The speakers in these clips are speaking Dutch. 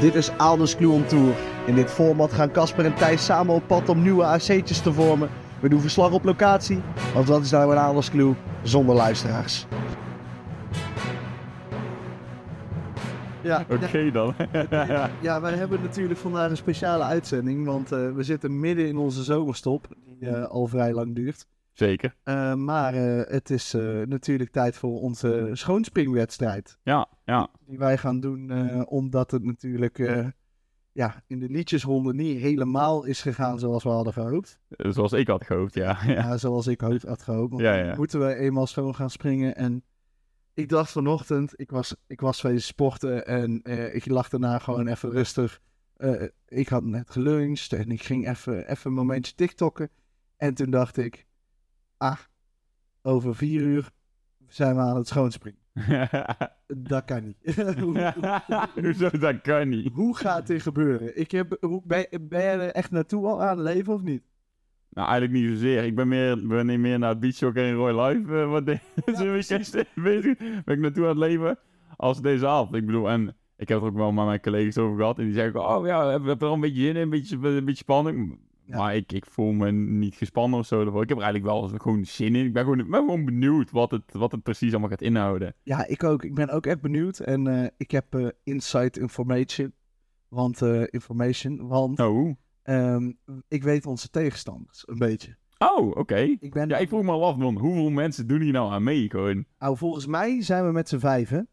Dit is Alders Clue on Tour. In dit format gaan Casper en Thijs samen op pad om nieuwe AC'tjes te vormen. We doen verslag op locatie, want wat is nou een Alders Clue zonder luisteraars? Ja, Oké dan. ja, wij hebben natuurlijk vandaag een speciale uitzending, want eh, we zitten midden in onze zomerstop, die eh, al vrij lang duurt. Zeker. Eh, maar eh, het is eh, natuurlijk tijd voor onze schoonspringwedstrijd. Ja, ja. Die wij gaan doen, omdat het natuurlijk ja, in de liedjesronde niet helemaal is gegaan zoals we hadden gehoopt. Eh, Zoals ik had gehoopt, ja. ja. Ja, zoals ik had gehoopt. Ja, ja. moeten we eenmaal schoon gaan springen. En ik dacht vanochtend, ik was, ik was wezen sporten en ik lag daarna gewoon even rustig. Ik had net geluncht en ik ging even, even een momentje tiktokken. En toen dacht ik, ah, over vier uur zijn we aan het schoonspringen. Dat kan niet. hoe, Hoezo, dat kan niet. hoe gaat dit gebeuren? Ik heb, hoe, ben, ben je er echt naartoe al aan het leven of niet? Nou, eigenlijk niet zozeer. Ik ben meer, ben meer naar het beachsoccer en Roy Live eh, wat deze weekend bezig. Ben ik naartoe aan het leven als deze avond. Ik bedoel, en ik heb er ook wel met mijn collega's over gehad. En die zeggen, oh ja, we hebben er al een beetje zin in, een beetje, een beetje spanning. Ja. Maar ik, ik voel me niet gespannen of zo. ervoor. Ik heb er eigenlijk wel gewoon zin in. Ik ben gewoon, ben gewoon benieuwd wat het, wat het precies allemaal gaat inhouden. Ja, ik ook. Ik ben ook echt benieuwd. En eh, ik heb eh inside information. Want, eh, information, want Oh, ehm, ik weet onze tegenstanders een beetje. oh oké. Ik ben, Ja, ik vroeg me al af, man. Hoeveel mensen doen hier nou aan mee? Gewoon. nou, volgens mij zijn we met z'n vijven.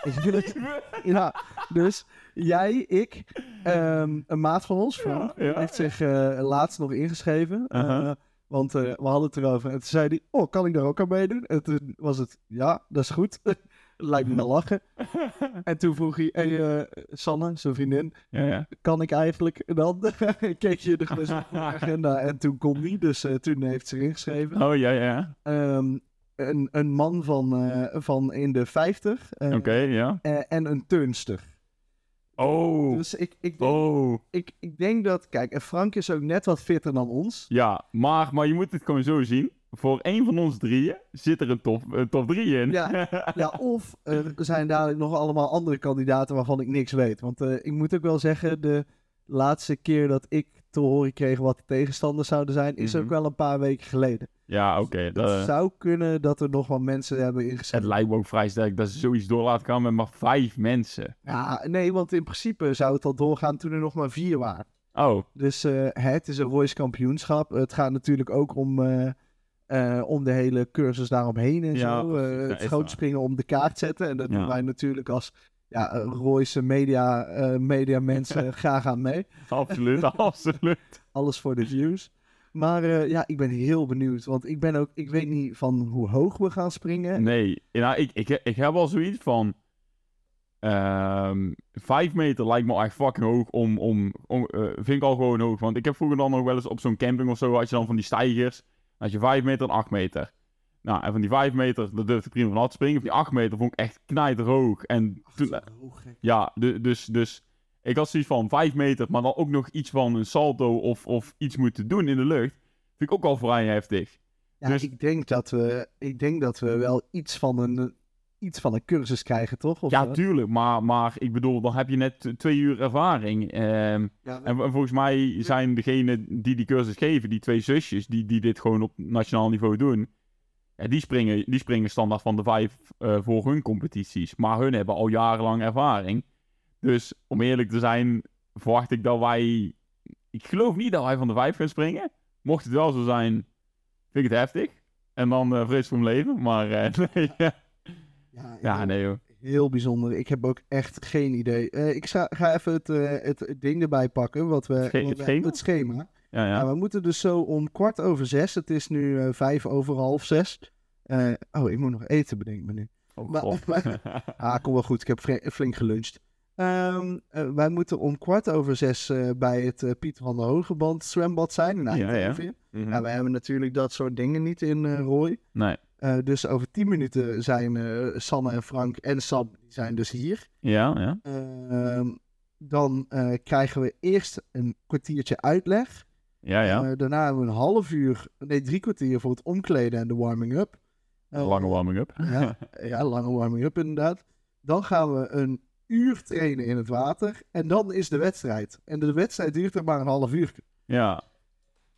Het- ja, dus jij, ik, ehm, een maat van ons, Frank, Ja, ja. heeft zich eh, laatst nog ingeschreven. Uh-huh. Eh, want eh, we hadden het erover. En toen zei hij, oh, kan ik daar ook aan meedoen? En toen was het, ja, dat is goed. Lijkt me wel lachen. En toen vroeg hij, hey, Sanne, zijn vriendin, Ja, ja. kan ik eigenlijk? En dan keek je de agenda en toen kon die. Dus toen heeft ze ingeschreven. Oh, ja, ja. Ehm, een, een man van, eh, van in de 50 eh, ja. eh, en een turnster. Oh. Dus ik, ik, denk, Oh. ik, ik denk dat, kijk, en Frank is ook net wat fitter dan ons. Ja, maar, maar je moet het gewoon zo zien. Voor één van ons drieën zit er een top, een top drie in. Ja. Ja, of er zijn dadelijk nog allemaal andere kandidaten waarvan ik niks weet. Want ik moet ook wel zeggen, de laatste keer dat ik te horen kreeg wat de tegenstanders zouden zijn, is Mhm. ook wel een paar weken geleden. Ja, oké. Het dat- zou kunnen dat er nog wat mensen hebben Het ingeschreven. lijkt me ook vrij sterk dat ze zoiets door laten gaan met maar vijf mensen. Ja, nee, want in principe zou het al doorgaan toen er nog maar vier waren. Oh, Dus eh, het is een Royce kampioenschap. Het gaat natuurlijk ook om, eh, eh, om de hele cursus daaromheen en Ja, zo. Eh, Ja, het is schoonspringen om de kaart zetten. En dat Ja. doen wij natuurlijk als ja, eh, Royce media, eh, media mensen graag aan mee. absoluut, absoluut. Alles voor de views. Maar eh, ja, ik ben heel benieuwd. Want ik ben ook, ik weet niet van hoe hoog we gaan springen. Nee, nou, ik, ik, ik heb al zoiets van... ehm vijf meter lijkt me echt fucking hoog om... om, om vind ik al gewoon hoog. Want ik heb vroeger dan nog wel eens op zo'n camping of zo... had je dan van die stijgers. Dan had je vijf meter en acht meter. Nou, en van die vijf meter, daar durfde ik prima van af te springen. Van die acht meter vond ik echt knijterhoog. En toen, Hoog. Ja, du- dus, dus ik had zoiets van 5 meter, maar dan ook nog iets van een salto of, of iets moeten doen in de lucht. Vind ik ook al vrij heftig. Ja, Dus- ik, denk dat we, ik denk dat we wel iets van een, iets van een cursus krijgen, toch? Of Ja, tuurlijk, maar, maar ik bedoel, dan heb je net twee uur ervaring. Ehm, Ja, en volgens mij zijn degenen die die cursus geven, die twee zusjes, die, die dit gewoon op nationaal niveau doen, ja, die, springen, die springen standaard van de vijf eh, voor hun competities. Maar hun hebben al jarenlang ervaring. Dus om eerlijk te zijn, verwacht ik dat wij. Ik geloof niet dat wij van de vijf gaan springen. Mocht het wel zo zijn, vind ik het heftig. En dan eh vrees voor mijn leven. Maar eh, nee, ja. ja, nee joh. Heel bijzonder. Ik heb ook echt geen idee. Eh, ik ga, ga even het, eh, het, ding erbij pakken. Wat we, sche- wat het we- schema? het schema. Ja, ja. Nou, we moeten dus zo om kwart over zes. Het is nu eh, vijf over half zes. Eh, oh, ik moet nog eten, bedenk me nu. Oh, maar-. Ah, kom wel goed. Ik heb flink geluncht. Ehm, eh, wij moeten om kwart over zes bij het Pieter van der Hogeband zwembad zijn in Ja, ja. Mhm. Ja, we hebben natuurlijk dat soort dingen niet in Rooi. Nee. Dus over tien minuten zijn eh, Sanne en Frank en Sam die zijn dus hier. Ja, ja. Ehm, dan krijgen we eerst een kwartiertje uitleg. Ja, ja. Eh, daarna hebben we een half uur, nee drie kwartier voor het omkleden en de warming-up. Eh, Lange warming-up. Ja, ja, lange warming-up inderdaad. Dan gaan we een uur trainen in het water. En dan is de wedstrijd. En de wedstrijd duurt er maar een half uur. Ja.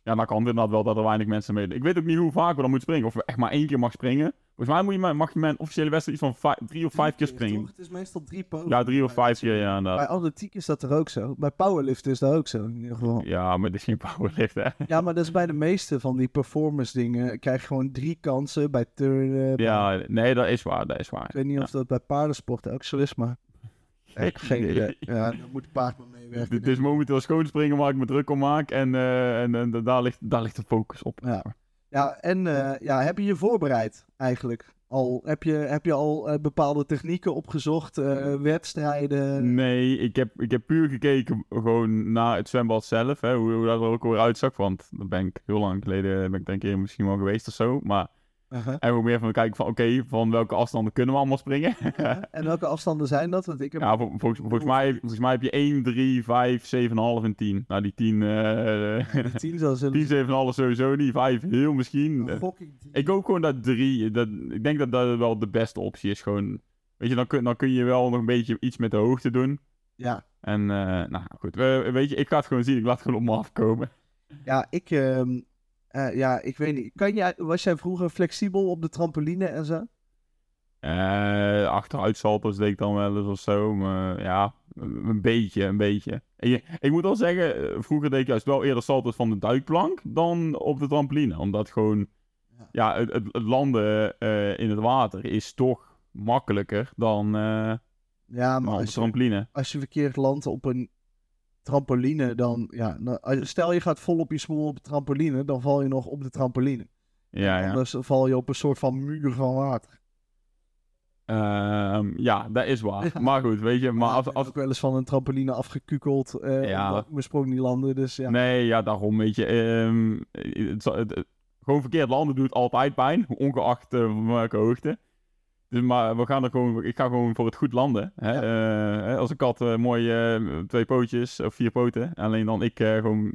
Ja, dan kan het inderdaad wel dat er weinig mensen mee. Ik weet ook niet hoe vaak we dan moeten springen. Of we echt maar één keer mag springen. Volgens mij moet je, mag je mijn officiële wedstrijd iets van drie of vijf keer springen. Het is meestal drie pogingen. Ja, drie of vijf keer, ja, Bij inderdaad. atletiek is dat er ook zo. Bij powerlift is dat ook zo in ieder geval. Ja, maar dit is geen powerlift, hè. Ja, maar dat is bij de meeste van die performance dingen. Krijg je gewoon drie kansen bij turnen. bij- Ja, nee, dat is waar, dat is waar. Ik weet niet of dat bij paardensport ook zo is, maar... Ik heb geen idee. Ja, dan moet het paard maar meewerken. Dit is momenteel schoonspringen waar ik me druk om maak. En, eh, en, en daar, ligt, daar ligt de focus op. Ja. Ja, en eh, ja, heb je je voorbereid eigenlijk? Al, heb, je, heb je al eh, bepaalde technieken opgezocht, eh, wedstrijden? Nee, ik heb, ik heb puur gekeken gewoon naar het zwembad zelf. Hè, hoe, hoe dat er ook weer uitzag. Want daar ben ik heel lang geleden, ben ik denk ik misschien wel geweest of zo. Maar Uh-huh. en ook meer van kijken van oké, van welke afstanden kunnen we allemaal springen. En welke afstanden zijn dat? Want ik heb... ja, vol- volgens, volgens, mij, volgens mij heb je 1, 3, 5, 7,5 en 10. Nou, die 10, eh Die tien zal zullen... 10, 7,5 sowieso niet. 5 heel misschien. Ik hoop gewoon dat 3, dat, ik denk dat dat wel de beste optie is. Gewoon, weet je, dan kun, dan kun je wel nog een beetje iets met de hoogte doen. Ja, En, eh, nou goed, we- weet je, ik ga het gewoon zien. Ik laat het gewoon op me afkomen. ja, ik... eh, ja, ik weet niet. Kan jij, was jij vroeger flexibel op de trampoline en zo? Eh achteruitsalters deed ik dan wel eens of zo. Maar ja, een beetje, een beetje. Ik, ik moet wel zeggen, eh, vroeger deed ik juist wel eerder salto's van de duikplank dan op de trampoline. Omdat gewoon, Ja. ja, het, landen in het water is toch makkelijker dan Ja, maar op de je, trampoline. als je verkeerd landt op een trampoline, dan... Ja, als- stel je gaat vol op je smoel op de trampoline, dan val je nog op de trampoline. Ja, ja. Anders val je op een soort van muur van water. Ehm, ja, dat is waar. Maar goed, weet je, maar als, ik als, ook wel eens van een trampoline afgekukeld. eh Ja. omdat ik mijn sprong niet landen, dus ja. Nee, ja, daarom, weet je. ehm, het, het- het- gewoon verkeerd landen doet altijd pijn, ongeacht van welke hoogte. Dus maar we gaan er gewoon, ik ga gewoon voor het goed landen. Hè? Eh, als een kat eh, mooi eh, twee pootjes of vier poten. Alleen dan ik eh, gewoon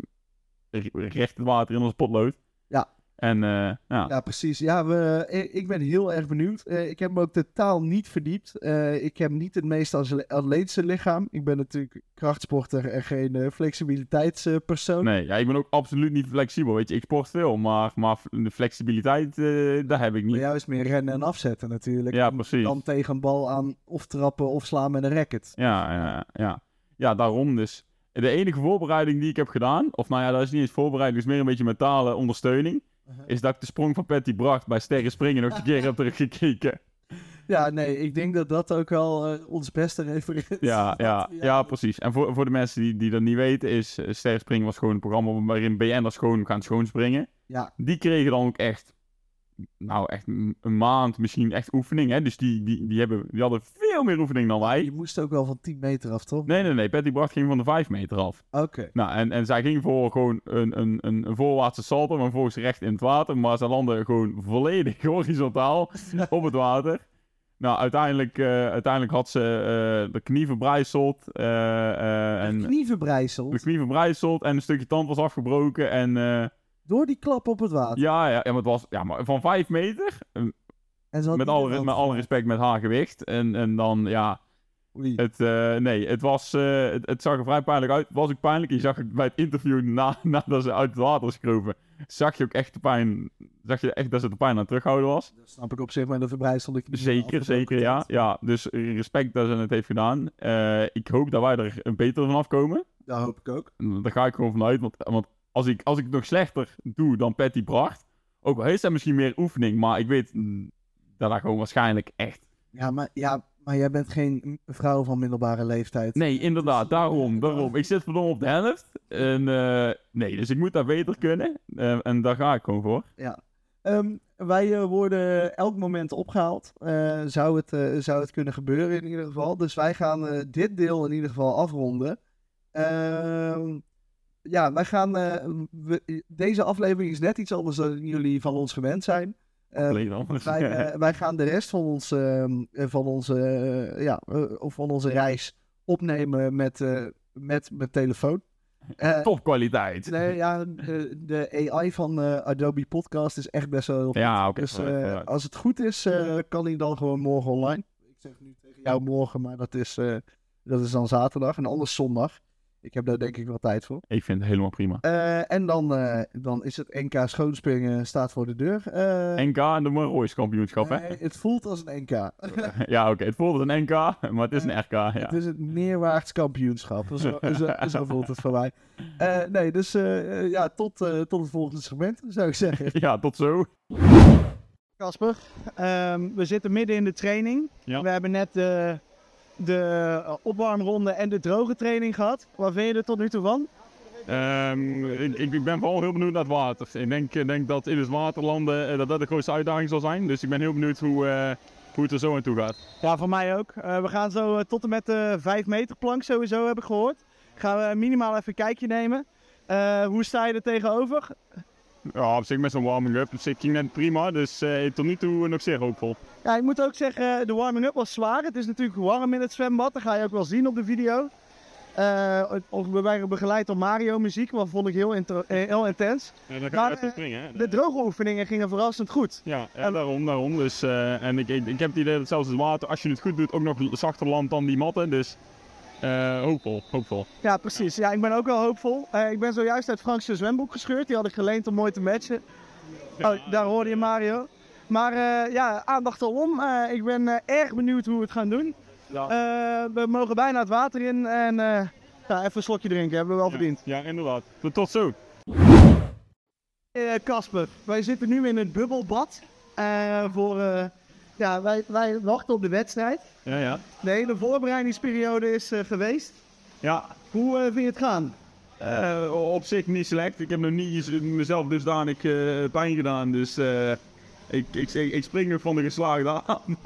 re- recht het water in als potlood. Ja. En eh, ja. Ja, precies. Ja, we, ik ik ben heel erg benieuwd. Eh, ik heb me ook totaal niet verdiept. Eh, ik heb niet het meest atle- atletische lichaam. Ik ben natuurlijk krachtsporter en geen eh, flexibiliteitspersoon. Nee, ja, ik ben ook absoluut niet flexibel. Weet je, ik sport veel, maar, maar de flexibiliteit, eh daar heb ik Bij niet. jou is meer rennen en afzetten natuurlijk. Ja, precies. Dan tegen een bal aan of trappen of slaan met een racket. Ja, ja, ja. Ja, daarom dus. De enige voorbereiding die ik heb gedaan, of nou ja, dat is niet eens voorbereiding, dat is meer een beetje mentale ondersteuning, Uh-huh. is dat ik de sprong van Patty Bracht bij Sterren Springen nog een keer heb teruggekeken. Ja, nee, ik denk dat dat ook wel eh, ons beste referentie Ja, ja, ja, precies. En voor, voor de mensen die, die dat niet weten, is uh, Sterren Springen was gewoon een programma waarin BN'ers gewoon gaan schoonspringen. Ja, Die kregen dan ook echt, nou echt een maand misschien echt oefening, hè. Dus die, die, die, hebben, die hadden veel meer oefening dan wij. je moest ook wel van 10 meter af, toch? Nee, nee, nee. Patty Bracht ging van de 5 meter af. Oké. Nou, en, en zij ging voor gewoon een, een, een, een voorwaartse salto, maar volgens recht in het water. Maar ze landde gewoon volledig horizontaal op het water. Nou, uiteindelijk, eh, uiteindelijk had ze eh, de knie verbrijzeld. eh, en En knieverbrijzeld. de knie verbrijzeld en een stukje tand was afgebroken. En Door die klap op het water. ja, ja, ja, maar het was ja, maar van 5 meter. eh, had met, alle, met alle respect met haar gewicht. En, en dan, ja, Oei. Het, eh, nee, het, was, eh, het, het zag er vrij pijnlijk uit. Was ook pijnlijk. Je zag het bij het interview na, nadat ze uit het water was gekropen. Zag je ook echt de pijn. Zag je echt dat ze de pijn aan het terughouden was. Dat snap ik op zich, maar de verbrijzelde. Zeker, zeker, ja. ja. Dus respect dat ze het heeft gedaan. Eh, ik hoop dat wij er een beter van afkomen. Dat hoop ik ook. Daar ga ik gewoon vanuit. Want, want als, ik, als ik het nog slechter doe dan Patty Bracht. Ook al heeft zij misschien meer oefening. Maar ik weet mm, dat dat gewoon waarschijnlijk echt. Ja, maar, ja, maar jij bent geen vrouw van middelbare leeftijd. Nee, inderdaad. Daarom, daarom. Ik zit verdomme op de helft. En eh, nee, dus ik moet daar beter kunnen. Eh, en daar ga ik gewoon voor. Ehm, wij eh, worden elk moment opgehaald. Eh, zou, het, zou het kunnen gebeuren in ieder geval. Dus wij gaan dit deel in ieder geval afronden. Ehm, ja, wij gaan. eh, we- deze aflevering is net iets anders dan jullie van ons gewend zijn. Anders. wij, eh, wij gaan de rest van, ons, ehm, eh, van, onze, ja, of van onze reis opnemen met, met mijn telefoon. Topkwaliteit. Nee, ja, de, de AI van Adobe Podcast is echt best wel heel goed. Ja, oké. Dus als het goed is, kan hij dan gewoon morgen online. Ik zeg nu tegen jou morgen, maar dat is, dat is dan zaterdag en anders zondag. Ik heb daar denk ik wel tijd voor. Ik vind het helemaal prima. Eh, en dan, eh, dan is het NK schoonspringen staat voor de deur. Eh, NK en de Royce kampioenschap, hè? nee, het voelt als een NK. Ja, oké. Het voelt als een NK, maar het is een RK, ja. Het is het neerwaarts kampioenschap. Zo, zo, zo voelt het voor mij. Eh, nee, dus ja, tot, eh, tot het volgende segment, zou ik zeggen. Ja, tot zo. Kasper, ehm, we zitten midden in de training. Ja. We hebben net de, de eh, opwarmronde en de droge training gehad. Wat vind je er tot nu toe van? Ehm, ik, ik, ben vooral heel benieuwd naar het water. Ik denk, denk dat in het water landen eh, dat dat de grootste uitdaging zal zijn. Dus ik ben heel benieuwd hoe, eh, hoe het er zo aan toe gaat. Ja, voor mij ook. We gaan zo tot en met de 5 meter plank sowieso, heb ik gehoord. Gaan we minimaal even een kijkje nemen. Hoe sta je er tegenover? Ja, op zich met zo'n warming-up. Op zich ging net prima, dus tot nu toe nog zeer hoopvol. Ja, ik moet ook zeggen, de warming-up was zwaar. Het is natuurlijk warm in het zwembad. Dat ga je ook wel zien op de video. Of we werden begeleid door Mario muziek, wat vond ik heel, intens. Ja, dan Maar, je even springen, hè? De droge oefeningen gingen verrassend goed. Ja, ja daarom, daarom. Dus, eh, en ik, ik, ik heb het idee dat zelfs het water, als je het goed doet, ook nog zachter landt dan die matten. Dus eh, hoopvol, hoopvol. Ja, precies. Ja, ik ben ook wel hoopvol. Ik ben zojuist uit Frank's zwembroek gescheurd. Die had ik geleend om mooi te matchen. Oh, daar hoorde je Mario. Maar eh, ja, aandacht alom. Eh ik ben eh, erg benieuwd hoe we het gaan doen. Ja. We mogen bijna het water in en ja, even een slokje drinken. Hebben we wel verdiend. Ja, inderdaad. Tot- Tot zo. Casper, wij zitten nu in het bubbelbad. Voor, ja, wij, wij wachten op de wedstrijd. Ja, ja. De hele voorbereidingsperiode is geweest. Ja, Hoe vind je het gaan? op zich niet slecht. Ik heb nog niet mezelf dusdanig eh pijn gedaan. Dus ik, ik, ik, spring nog van de geslaagde aan.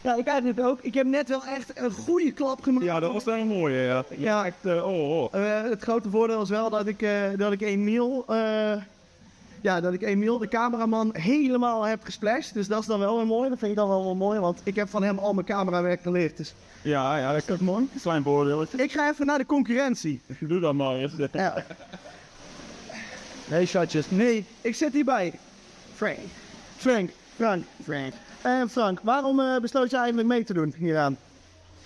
Ja, ik eigenlijk ook. Ik heb net wel echt een goede klap gemaakt. ja, dat was wel een mooie. Ja, Ja. echt. eh, oh, oh. Eh, het grote voordeel is wel dat ik, eh, dat ik Emiel, eh, ja, dat ik Emiel, de cameraman, helemaal heb gesplashed. Dus dat is dan wel weer mooi. Dat vind ik dan wel, wel mooi, want ik heb van hem al mijn camerawerk geleerd. Dus Ja, ja, dat is mooi. klein voordeel. Ik ga even naar de concurrentie. Doe dat maar eerst. Ja. Nee, shotjes. Nee, ik zit hierbij. Frank. Frank. Frank. Frank. En Frank, waarom eh, besloot je eigenlijk mee te doen hieraan?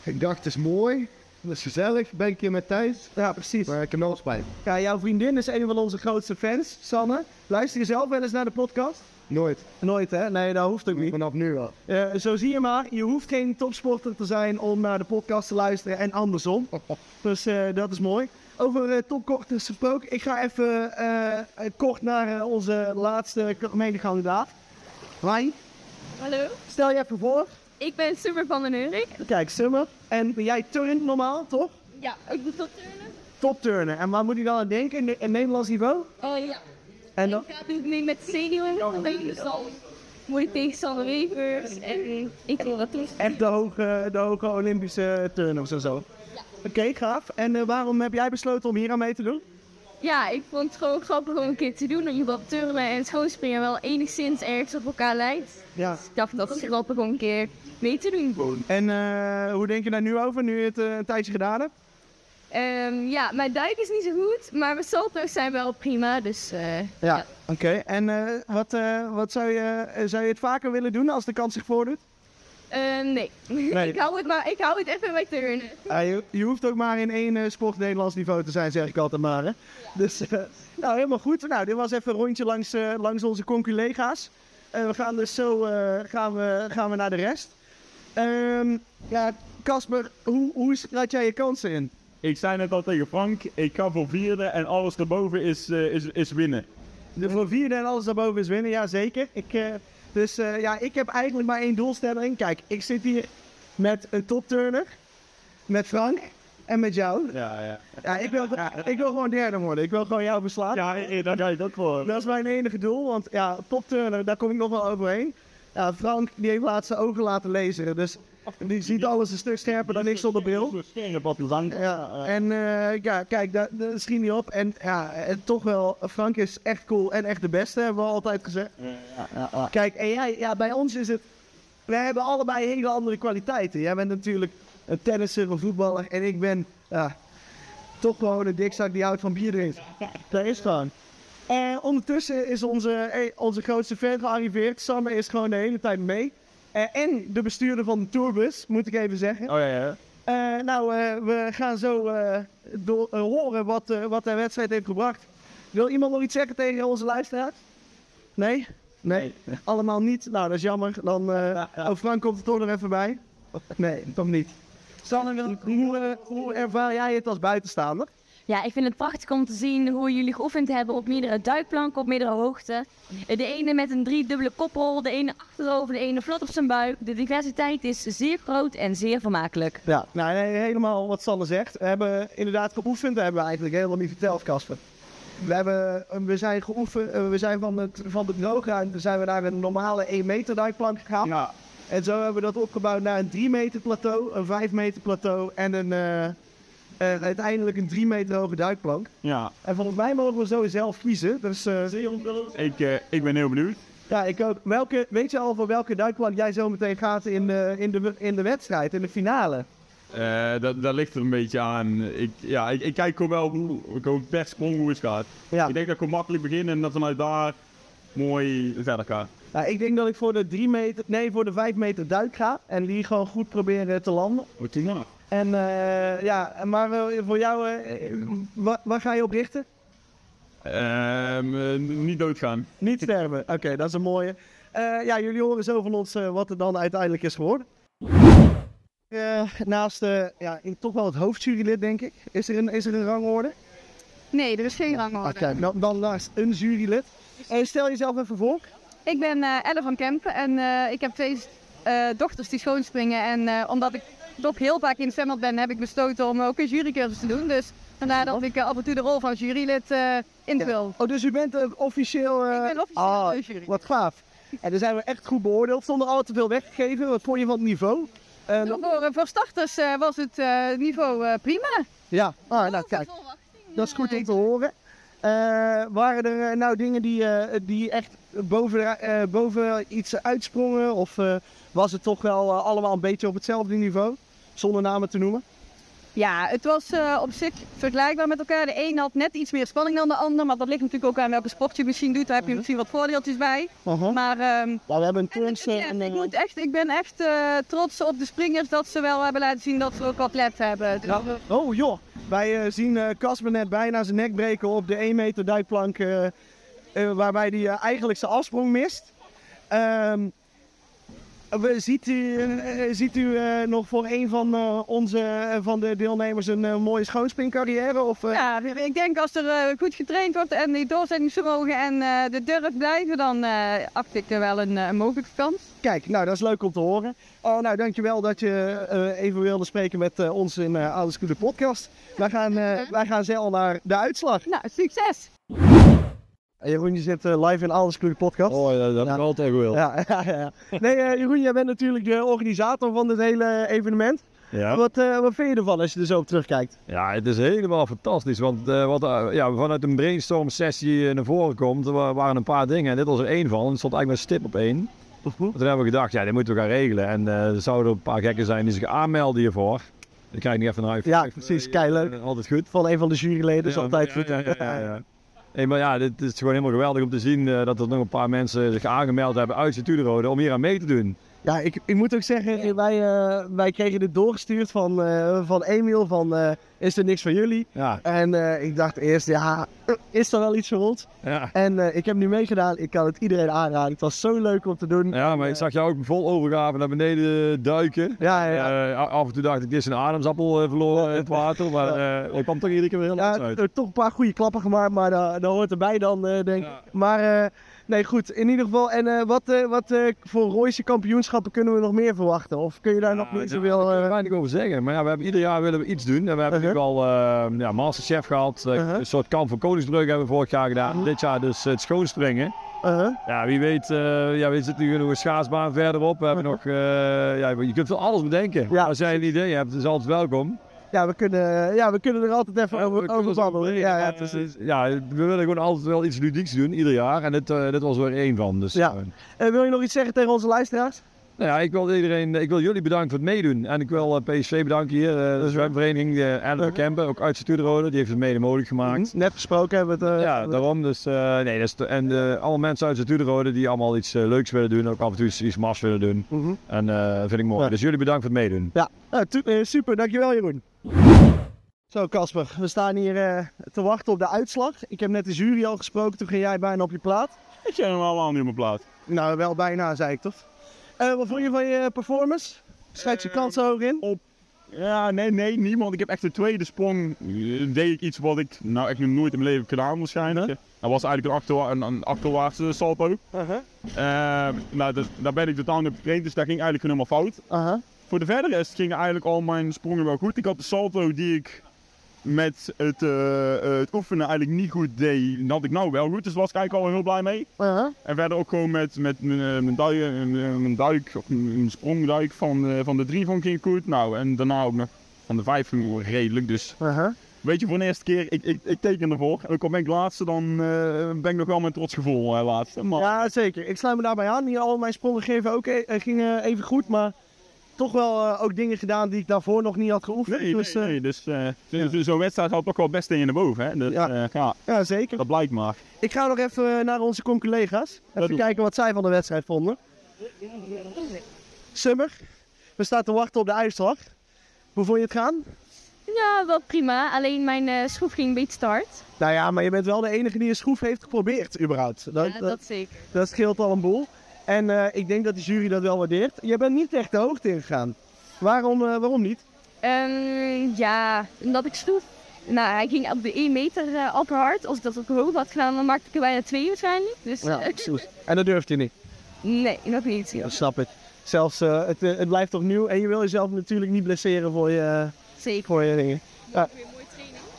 Ik dacht, het is mooi, het is gezellig, ben ik hier met thuis, Ja, precies. maar ik heb nog spijt. Ja, jouw vriendin is een van onze grootste fans, Sanne. Luister je zelf wel eens naar de podcast? Nooit, Nooit, hè? Nee, dat hoeft ook niet. vanaf nu wel. Eh, zo zie je maar, je hoeft geen topsporter te zijn om naar de podcast te luisteren en andersom. Dus eh, dat is mooi. Over uh, topkorters gesproken, ik ga even eh, eh, kort naar eh, onze laatste medekandidaat. Hi, Hallo, stel je even voor. ik ben Summer van den Heurik. Kijk, Summer. En jij turnt normaal, toch? Ja, ik doe tot turnen. Topturnen. En waar moet je dan aan denken in, in Nederlands niveau? Oh ja, En dan? ik ga nu mee met senioren. Dus dan moet ik tegen Wevers en ik wil dat doen. Echt de hoge, de hoge Olympische turners en zo. Oké, gaaf. En eh, waarom heb jij besloten om hier aan mee te doen? Ja, ik vond het gewoon grappig om een keer te doen. Omdat turnen en schoonspringen wel enigszins ergens op elkaar lijkt. Ja. Dus ik dacht dat is grappig om een keer mee te doen. En eh, hoe denk je daar nu over, nu je het eh, een tijdje gedaan hebt? Ehm, ja, mijn duik is niet zo goed, maar mijn salto's zijn wel prima. Dus eh, Ja. Oké, en wat, wat zou, je, zou je het vaker willen doen als de kans zich voordoet? Ehm, nee. Nee. ik, hou het maar, ik hou het even bij turnen. Ah, je, je hoeft ook maar in één eh, sport Nederlands niveau te zijn, zeg ik altijd maar. Hè? Dus, eh, nou, helemaal goed. Nou, dit was even een rondje langs, eh, langs onze conculega's. We gaan dus zo eh, gaan we, gaan we naar de rest. Ehm, ja, Casper, hoe, hoe schat jij je kansen in? Ik zei net al tegen Frank, ik ga voor vierde en alles erboven is, eh, is, is winnen. De voor vierde en alles daarboven is winnen, ja zeker. Ik, eh, dus eh, ja, ik heb eigenlijk maar één doelstelling. Kijk, ik zit hier met een topturner, met Frank en met jou. Ja, ja. Ja, ik wil, ik wil gewoon derde worden. Ik wil gewoon jou verslaan. Ja, daar ga je dat voor. Dat is mijn enige doel, want ja, topturner, daar kom ik nog wel overheen. Ja, Frank, die heeft laatst zijn ogen laten lezen, dus die ziet alles een stuk scherper dan ik zonder bril. Ja, en eh, ja, kijk, daar, daar schiet niet op. En ja, en toch wel, Frank is echt cool en echt de beste, hebben we altijd gezegd. Kijk, en jij, ja, bij ons is het, wij hebben allebei hele andere kwaliteiten. Jij bent natuurlijk een tennisser, een voetballer en ik ben, ja, toch gewoon een dikzak die houdt van bier drinkt. Dat is gewoon. En ondertussen is onze, eh, onze grootste fan gearriveerd. Sander is gewoon de hele tijd mee. Eh, en de bestuurder van de tourbus, moet ik even zeggen. Oh ja, ja. Eh, nou, eh, we gaan zo door, horen wat, wat de wedstrijd heeft gebracht. Wil iemand nog iets zeggen tegen onze luisteraars? Nee? Nee? Allemaal niet? Nou, dat is jammer. Dan, eh oh, Frank komt er toch nog even bij. Nee, toch niet. Sanne, hoe, hoe ervaar jij het als buitenstaander? Ja, ik vind het prachtig om te zien hoe jullie geoefend hebben op meerdere duikplanken, op meerdere hoogten. De ene met een driedubbele koppel, de ene achterover, de ene vlot op zijn buik. De diversiteit is zeer groot en zeer vermakelijk. Ja, nou, nee, helemaal wat Sanne zegt. We hebben inderdaad geoefend, dat hebben we eigenlijk helemaal niet verteld, Casper. We, hebben, eh, we zijn geoefend, eh, we zijn van, het, van de droogruimte zijn we naar een normale 1 meter duikplank gegaan. Ja. En zo hebben we dat opgebouwd naar een 3 meter plateau, een 5 meter plateau en een, eh, eh, uiteindelijk een 3 meter hoge duikplank. Ja, En volgens mij mogen we zo zelf kiezen. Dus eh, ik, eh, ik ben heel benieuwd. ja, ik ook. Welke, weet je al voor welke duikplank jij zo meteen gaat in de, in de, in de wedstrijd, in de finale? Eh, dat, dat ligt er een beetje aan. Ik, ja, ik, ik kijk gewoon wel hoe, ik hoop per sprong hoe het gaat. Ja. Ik denk dat ik gewoon makkelijk begin en dat vanuit daar mooi verder gaat. Nou, ik denk dat ik voor de 3 meter, nee, voor de 5 meter duik ga. En die gewoon goed proberen te landen. Wat is nou? En eh, ja, maar voor jou, eh, wa- waar ga je op richten? Ehm, eh, niet doodgaan. Niet sterven. Oké, dat is een mooie. Eh, ja, jullie horen zo van ons wat er dan uiteindelijk is geworden. Eh, naast eh, ja, ik- toch wel het hoofdjurylid, denk ik. Is er een, is er een rangorde? Nee, er is geen rangorde. Oké, dan, dan naast een jurylid. En stel jezelf even voor. Ik ben eh Elle van Kempen en eh, ik heb twee eh, dochters die schoonspringen. En eh, omdat ik toch heel vaak in het zwembad ben, heb ik besloten om ook een jurycursus te doen. Dus vandaar dat ik eh, af en toe de rol van jurylid eh invul. Oh, dus u bent eh, officieel... eh, Ik ben officieel ah, jury. Wat gaaf. En dan zijn we echt goed beoordeeld, zonder al te veel weggegeven. Wat vond je van het niveau? Nou, voor, voor starters was het niveau prima. ja, ah, nou kijk, dat is goed om te horen. Waren er nou dingen die, die echt boven, boven iets uitsprongen? Of was het toch wel allemaal een beetje op hetzelfde niveau? Zonder namen te noemen. Ja, het was eh, op zich vergelijkbaar met elkaar. De een had net iets meer spanning dan de ander. Maar dat ligt natuurlijk ook aan welke sport je misschien doet. Daar heb je misschien wat voordeeltjes bij. Uh-huh. Maar ehm, Nou, we hebben een En turns eh, ja, en ik, moet echt, ik ben echt eh, trots op de springers dat ze wel hebben laten zien dat ze ook wat lef hebben. Dus, eh, Oh joh, wij eh, zien eh, Casper net bijna zijn nek breken op de 1 meter duikplank eh, eh, waarbij hij eh, eigenlijk zijn afsprong mist. Ehm, ziet u, eh, ziet u eh, nog voor een van eh, onze van de deelnemers een mooie schoonspringcarrière? Of, ja, ik denk als er goed getraind wordt en die doorzettingsvermogen en de durf blijven, dan acht ik er wel een, mogelijke kans. Kijk, nou dat is leuk om te horen. Oh, nou dankjewel dat je even wilde spreken met ons in uh, Oude podcast. Wij gaan, wij gaan zelf naar de uitslag. Nou, succes! En Jeroen, je zit eh, live in Scooter podcast. Oh, ja, dat Ja. is altijd goed. Ja, ja, ja. Nee, eh, Jeroen, jij bent natuurlijk de organisator van dit hele evenement. Ja. Wat, eh, wat vind je ervan als je er zo op terugkijkt? ja, het is helemaal fantastisch. Want wat ja, vanuit een brainstorm sessie naar voren komt, er wa- waren een paar dingen. En dit was er één van. Het stond eigenlijk met stip op één. Toen hebben we gedacht, ja, dit moeten we gaan regelen. En er zouden een paar gekken zijn die zich aanmelden hiervoor. Ik krijg niet even naar Ja, precies. Keileuk. Altijd goed. Van een van de juryleden is Ja, altijd ja, goed. ja, ja, Nee, maar ja, dit is gewoon helemaal geweldig om te zien eh, dat er nog een paar mensen zich aangemeld hebben uit Sint-Tuderode om hier aan mee te doen. Ja, ik, ik moet ook zeggen, wij, eh, wij kregen dit doorgestuurd van, eh, van Emiel van eh, is er niks van jullie? Ja, En ik dacht eerst, ja, is er wel iets voor ons? ja. En ik heb nu meegedaan, ik kan het iedereen aanraden. Het was zo leuk om te doen. ja maar ik zag jou ook vol overgave naar beneden duiken. Ja, ja, af en toe dacht ik, dit is een ademsappel verloren in het water. Maar ik kwam toch iedere keer weer heel Ja, uit. toch een paar goede klappen gemaakt, maar dat, hoort erbij dan, denk ik. Maar nee, goed, in ieder geval. En eh, wat, eh, wat eh, voor Royse kampioenschappen kunnen we nog meer verwachten? Of kun je daar nog niet daar zoveel... kan ik weinig over zeggen. Maar ja, we hebben ieder jaar willen we iets doen. En we hebben Uh-huh. natuurlijk al ja, Masterchef gehad. Eh, Uh-huh. Een soort kamp van Koningsbrug hebben we vorig jaar gedaan. Dit jaar dus het schoonspringen. uh-huh. Ja, wie weet, ja, we zitten nu nog een schaatsbaan verderop. We hebben nog, ja, je kunt wel alles bedenken. Ja. Als jij een idee hebt, is altijd welkom. Ja, we kunnen, ja, we kunnen er altijd even Ja, over, over babbelen. Ja, ja, ja, we willen gewoon altijd wel iets ludieks doen, ieder jaar. En dit, eh, dit was er één van. Dus, Ja. Eh, wil je nog iets zeggen tegen onze luisteraars? Nou ja, ik wil iedereen, ik wil jullie bedanken voor het meedoen. En ik wil PSV bedanken hier, de zwemvereniging, de Ellen Kempen, ook uit Stuurrode, die heeft het mede mogelijk gemaakt. Net gesproken hebben we het. Ja, daarom. Dus, nee, dat de- en alle mensen uit Stuurrode die allemaal iets leuks willen doen, ook af en toe iets, iets mars willen doen. Mhm. En eh vind ik mooi. Ja. Dus jullie bedankt voor het meedoen. Ja, nou, super, dankjewel Jeroen. Zo Casper, we staan hier eh, te wachten op de uitslag. Ik heb net de jury al gesproken, toen ging jij bijna op je plaat. Ik ken hem allemaal niet op mijn plaat. Nou, wel bijna, zei ik toch? Eh, wat vond je van je performance? Schrijf je kansen hoog in? Ja, nee, nee, niemand. Ik heb echt de tweede sprong. eh, deed ik iets wat ik nou echt nog nooit in mijn leven heb gedaan waarschijnlijk. Dat was eigenlijk een, achterwa een, een achterwaartse salto. Aha, Eh, nou, dus, daar ben ik totaal niet op getraind, dus dat ging eigenlijk helemaal fout. aha. Voor de verdere rest gingen eigenlijk al mijn sprongen wel goed. Ik had de salto die ik met het, eh, eh, het oefenen eigenlijk niet goed deed, dat ik nou wel goed. Dus was ik eigenlijk al heel blij mee. aha. En verder ook gewoon met, met mijn, eh, duik, mijn duik, of mijn sprongduik van, van de drie vond ik goed. Nou, en daarna ook nog van de vijf ging redelijk. Dus aha. weet je, voor de eerste keer, ik, ik, ik teken ervoor. En ook al ben ik laatste, dan ben ik nog wel met trots gevoel laatste. Maar Ja, zeker. Ik sluit me daarbij aan. Hier al mijn sprongen geven ook, e- gingen even goed, maar toch wel eh, ook dingen gedaan die ik daarvoor nog niet had geoefend. nee, dus, nee, eh, nee, dus eh, zo- zo'n wedstrijd had toch wel best in de boven. Hè? Dus, Ja. ja. ja, Ja, zeker. dat blijkt maar. Ik ga nog even naar onze conculega's. Even kijken wat zij van de wedstrijd vonden. Summer, we staan te wachten op de uitslag. Hoe vond je het gaan? Ja, wel prima. Alleen mijn eh, schroef ging een beetje start. Nou ja, maar je bent wel de enige die een schroef heeft geprobeerd, überhaupt. Dat, Ja, dat, dat zeker. dat scheelt al een boel. En eh, ik denk dat de jury dat wel waardeert. Je bent niet echt de hoogte ingegaan. Waarom, eh, waarom niet? Ehm, ja, omdat ik schroef. Nou, hij ging op de 1 meter eh, al te hard. Als ik dat op hoog had gedaan, dan maakte ik er bijna 2 waarschijnlijk. Dus Ja, precies. En dat durft je niet. nee, nog niet. Dat snap ik. Zelfs, eh, het, het blijft toch nieuw. En je wil jezelf natuurlijk niet blesseren voor je, Zeker. voor je dingen. Ja.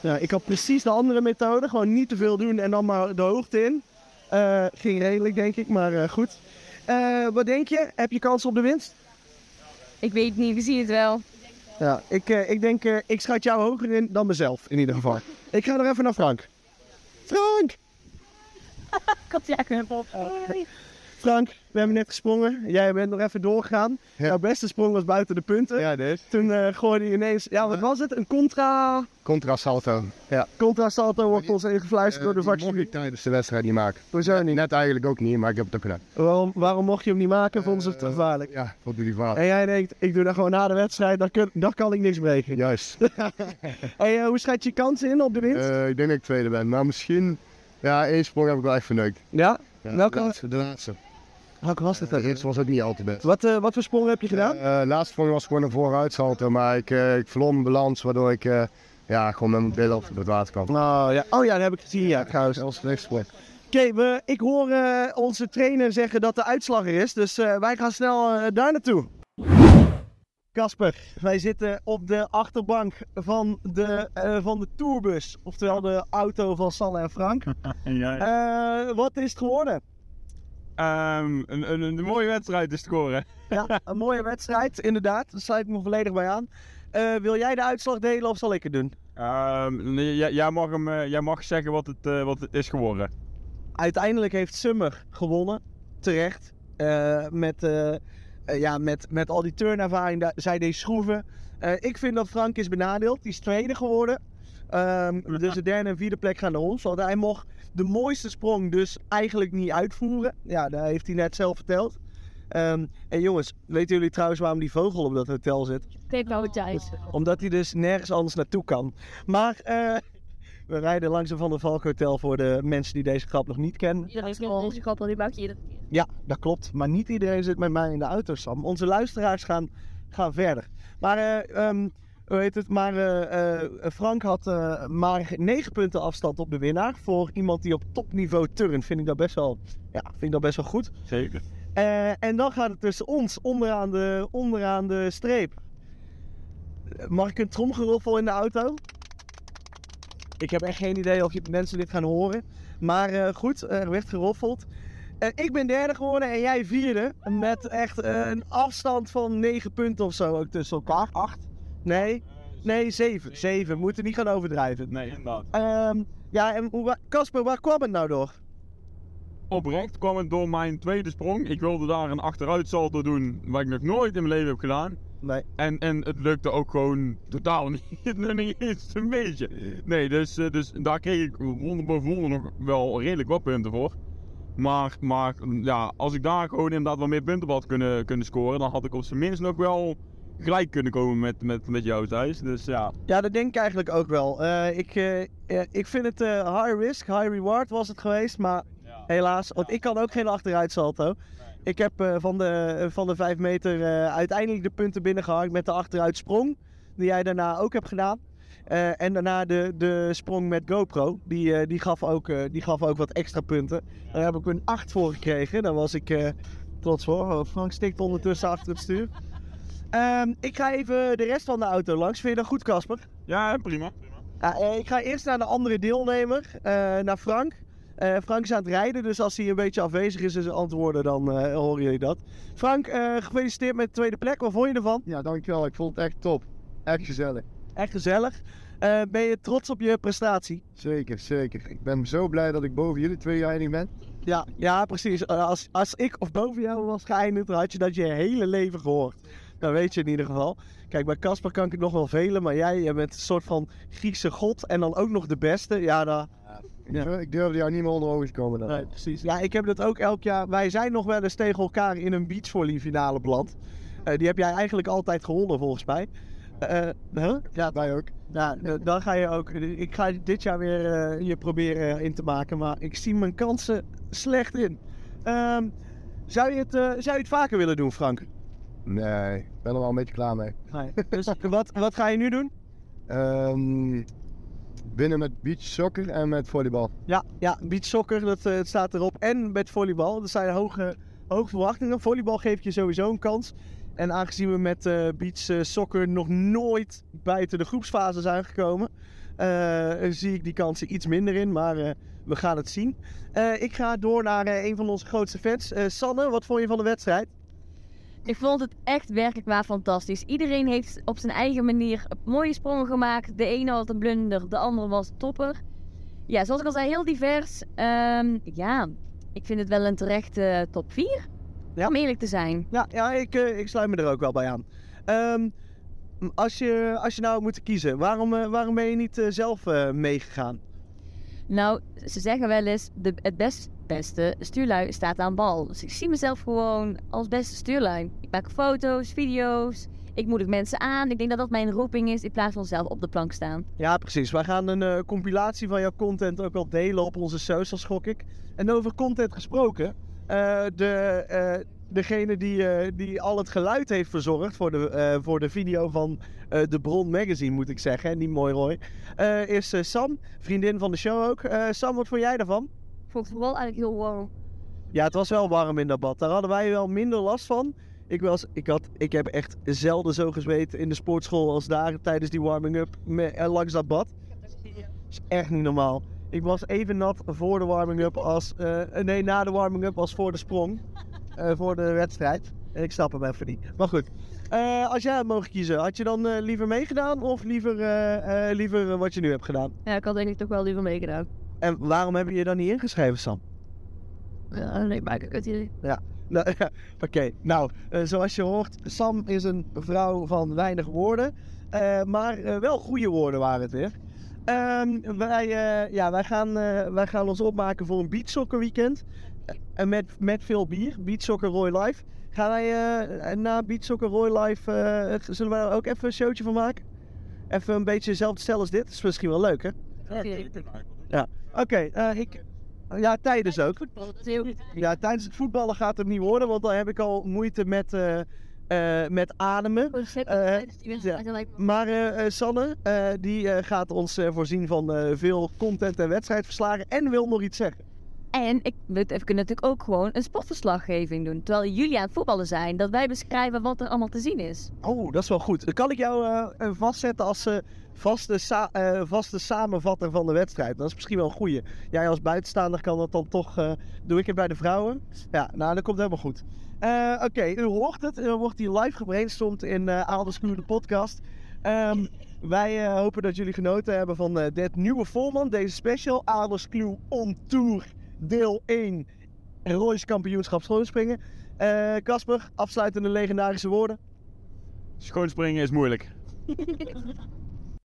Ja, ik had precies de andere methode. Gewoon niet te veel doen en dan maar de hoogte in. Eh, ging redelijk, denk ik, maar eh, goed. Eh, wat denk je? Heb je kans op de winst? Ik weet het niet, we zien het wel. Ja, ik, eh, ik denk, eh, ik schat jou hoger in dan mezelf, in ieder geval. Ik ga nog even naar Frank. Frank! Ik had ja kunnen op. Frank, we hebben net gesprongen. Jij bent nog even doorgegaan. Ja. Jouw beste sprong was buiten de punten. Ja, dit. Toen eh, gooide je ineens, ja wat was het? Een contra, Contra salto. Ja. contra salto wordt ons ingefluisterd door de Eh, die mocht ik tijdens de wedstrijd niet maken. Hoezo niet? Net eigenlijk ook niet, maar ik heb het ook gedaan. Waarom, waarom mocht je hem niet maken? Vonden ze het te Eh, gevaarlijk? Ja, vond jullie vader. En jij denkt, ik doe dat gewoon na de wedstrijd, dan, kun, dan kan ik niks breken. Juist. Hey, hoe schat je kansen in op de winst? Ik denk dat ik tweede ben, maar misschien... Ja, één sprong heb ik wel echt verneukt. ja? Ja, Welke de was- laatste? De laatste. Welke was het eerste was ook niet al te best. Wat, eh, wat voor sprongen heb je gedaan? Eh, de laatste sprong was gewoon een vooruit salto, maar ik, eh, ik verloor mijn balans, waardoor ik eh, ja, gewoon met mijn billen op het water kwam. Nou ja, oh ja, dat heb ik gezien, ja, trouwens. Dat was rechtsprong. Oké, we- ik hoor eh, onze trainer zeggen dat de uitslag er is, dus eh, wij gaan snel daar naartoe. Casper, wij zitten op de achterbank van de, eh, van de tourbus, oftewel de auto van Sanne en Frank. En jij? Eh, wat is het geworden? Ehm, een, een, een mooie wedstrijd is te scoren. Ja, een mooie wedstrijd, inderdaad. Daar sluit ik me volledig bij aan. Eh, wil jij de uitslag delen of zal ik het doen? Ehm, jij, jij, mag hem, eh, jij mag zeggen wat het, eh, wat het is geworden. Uiteindelijk heeft Summer gewonnen, terecht. Met, ja, met, met al die turnervaring, zij deed schroeven. Ik vind dat Frank is benadeeld, die is tweede geworden. Ehm, dus de derde en vierde plek gaan naar ons. Want hij mocht de mooiste sprong dus eigenlijk niet uitvoeren. Ja, dat heeft hij net zelf verteld. Ehm, en jongens, weten jullie trouwens waarom die vogel op dat hotel zit? Kijk nou thuis. Omdat hij dus nergens anders naartoe kan. Maar eh, we rijden langs een Van der Valk Hotel voor de mensen die deze grap nog niet kennen. Iedereen kent deze grap al, die maak je iedere keer. Ja, dat klopt. Maar niet iedereen zit met mij in de auto, Sam. Onze luisteraars gaan, gaan verder. Maar, eh, ehm, hoe heet het? Maar eh, eh, Frank had eh, maar 9 punten afstand op de winnaar. Voor iemand die op topniveau turnt, vind ik dat best wel, ja, vind ik dat best wel goed. Zeker. Eh, en dan gaat het tussen ons, onderaan de, onderaan de streep. Mag ik een tromgeroffel in de auto? Ik heb echt geen idee of je mensen dit gaan horen. Maar eh, goed, er werd geroffeld. Ik ben derde geworden en jij vierde. Met echt een afstand van 9 punten of zo ook tussen elkaar. Acht? Nee, nee, 7. 7. We moeten niet gaan overdrijven. Nee, inderdaad. Ehm, ja, en hoe Casper, waar kwam het nou door? oprecht kwam het door mijn tweede sprong. Ik wilde daar een achteruitsalto doen, wat ik nog nooit in mijn leven heb gedaan. Nee. En, en het lukte ook gewoon totaal niet, nog niet eens een beetje. Nee, dus, eh, dus daar kreeg ik wonder boven wonder nog wel redelijk wat punten voor. Maar, maar ja, als ik daar gewoon inderdaad wat meer punten op had kunnen, kunnen scoren, dan had ik op zijn minst nog wel gelijk kunnen komen met, met, met jou thuis. Dus ja. Ja, dat denk ik eigenlijk ook wel. Eh, ik, eh, eh, ik vind het high risk, high reward was het geweest, maar helaas, want ik kan ook geen achteruit salto. Ik heb van, de, van de 5 meter uiteindelijk de punten binnengehaald met de achteruitsprong, die jij daarna ook hebt gedaan. En daarna de, de sprong met GoPro, die, die, gaf ook, die gaf ook wat extra punten. Daar heb ik een 8 voor gekregen, daar was ik trots voor. Oh, Frank stikt ondertussen achter het stuur. Ehm, ik ga even de rest van de auto langs. Vind je dat goed, Casper? Ja, prima. Ja, eh, ik ga eerst naar de andere deelnemer, eh, naar Frank. Eh, Frank is aan het rijden, dus als hij een beetje afwezig is in zijn antwoorden, dan eh, horen jullie dat. Frank, eh, gefeliciteerd met de tweede plek. Wat vond je ervan? Ja, dankjewel. Ik vond het echt top. Echt gezellig. Echt gezellig. Eh, ben je trots op je prestatie? Zeker, zeker. Ik ben zo blij dat ik boven jullie twee geëindigd ben. Ja, ja precies. Als, als ik of boven jou was geëindigd, dan had je dat je hele leven gehoord. Dat weet je in ieder geval. Kijk, bij Casper kan ik nog wel velen, maar jij, jij bent een soort van Griekse god en dan ook nog de beste. Ja, daar, Ik, durf- ik durfde jou niet meer onder ogen te komen dan. Nee, precies. Ja, ik heb dat ook elk jaar. Wij zijn nog wel eens tegen elkaar in een beachvolley finale beland. Eh, die heb jij eigenlijk altijd gewonnen volgens mij. Eh, huh? Ja, Wij ook. ja, eh, dan ga je ook. Ik ga dit jaar weer eh, je proberen in te maken, maar ik zie mijn kansen slecht in. Ehm, zou, je het, eh, zou je het vaker willen doen, Frank? Nee, ik ben er wel een beetje klaar mee. Nee. Dus wat, wat ga je nu doen? Ehm, binnen met beach soccer en met volleybal. Ja, ja beach soccer, dat eh, staat erop. En met volleybal, er zijn hoge, hoge verwachtingen. Volleybal geeft je sowieso een kans. En aangezien we met eh, beach eh, soccer nog nooit buiten de groepsfase zijn gekomen, zie ik die kansen iets minder in. Maar we gaan het zien. Ik ga door naar een van onze grootste fans. Sanne, wat vond je van de wedstrijd? Ik vond het echt werkelijk waar fantastisch. Iedereen heeft op zijn eigen manier mooie sprongen gemaakt. De ene had een blunder, de andere was topper. Ja, zoals ik al zei, heel divers. Ehm, ja, ik vind het wel een terechte top 4. Ja. Om eerlijk te zijn. Ja, ja ik, eh, ik sluit me er ook wel bij aan. Ehm, als, je, als je nou moeten kiezen, waarom, eh, waarom ben je niet eh, zelf eh, meegegaan? Nou, ze zeggen wel eens, de, het best, beste stuurlui staat aan bal. Dus ik zie mezelf gewoon als beste stuurlui. Ik maak foto's, video's, ik moedig mensen aan. Ik denk dat dat mijn roeping is in plaats van zelf op de plank staan. Ja, precies. Wij gaan een eh, compilatie van jouw content ook wel delen op onze socials, gok ik. En over content gesproken, eh, de, eh, degene die, die al het geluid heeft verzorgd voor de, voor de video van de Bron Magazine, moet ik zeggen, en niet mooi Roy, is Sam, vriendin van de show ook. Sam, wat vond jij daarvan? Ik vond het vooral eigenlijk heel warm. Ja, het was wel warm in dat bad. Daar hadden wij wel minder last van. Ik, was, ik, had, ik heb echt zelden zo gezweet in de sportschool als daar tijdens die warming-up eh, langs dat bad. Dat is echt niet normaal. Ik was even nat voor de warming-up als... eh, nee, na de warming-up als voor de sprong. eh, voor de wedstrijd. En ik snap hem even niet. Maar goed. Eh, als jij had mogen kiezen, had je dan eh, liever meegedaan of liever, eh, eh, liever eh, wat je nu hebt gedaan? Ja, ik had denk ik toch wel liever meegedaan. En waarom heb je je dan niet ingeschreven, Sam? Ja, nee, maar ik het idee. Nou, ja, Oké, nou, eh, zoals je hoort, Sam is een vrouw van weinig woorden. eh, maar eh, wel goede woorden waren het weer. Ehm, wij, eh, ja, wij, gaan, eh, wij gaan ons opmaken voor een beachsoccer weekend. En met, met veel bier. Beachsoccer Roy Live. Gaan wij eh, na Beachsoccer Roy Live, eh, zullen wij er ook even een showtje van maken? Even een beetje hetzelfde stel als dit. Dat is misschien wel leuk, hè? Oké, eh, ik... Ja, tijdens ook. Voetbal, dat is heel goed. Ja, tijdens het voetballen gaat het niet worden, want dan heb ik al moeite met, eh, eh, met ademen. Me- Maar Sanne, die gaat ons voorzien van veel content en wedstrijdverslagen en wil nog iets zeggen. En ik, we kunnen natuurlijk ook gewoon een sportverslaggeving doen. Terwijl jullie aan het voetballen zijn, dat wij beschrijven wat er allemaal te zien is. Oh, dat is wel goed. Kan ik jou eh, vastzetten als eh, vaste, sa- eh, vaste samenvatter van de wedstrijd. Dat is misschien wel een goeie. Jij als buitenstaander kan dat dan toch... doe ik het bij de vrouwen? Ja, nou, dat komt helemaal goed. Oké, u hoort het. Er wordt hier live gebrainstormd in uh, Aalders de podcast. Ehm, wij hopen dat jullie genoten hebben van dit nieuwe format, deze special. Aalders on Tour deel 1 en Roy's kampioenschap schoonspringen. Eh, Casper, afsluitende legendarische woorden. Schoonspringen is moeilijk.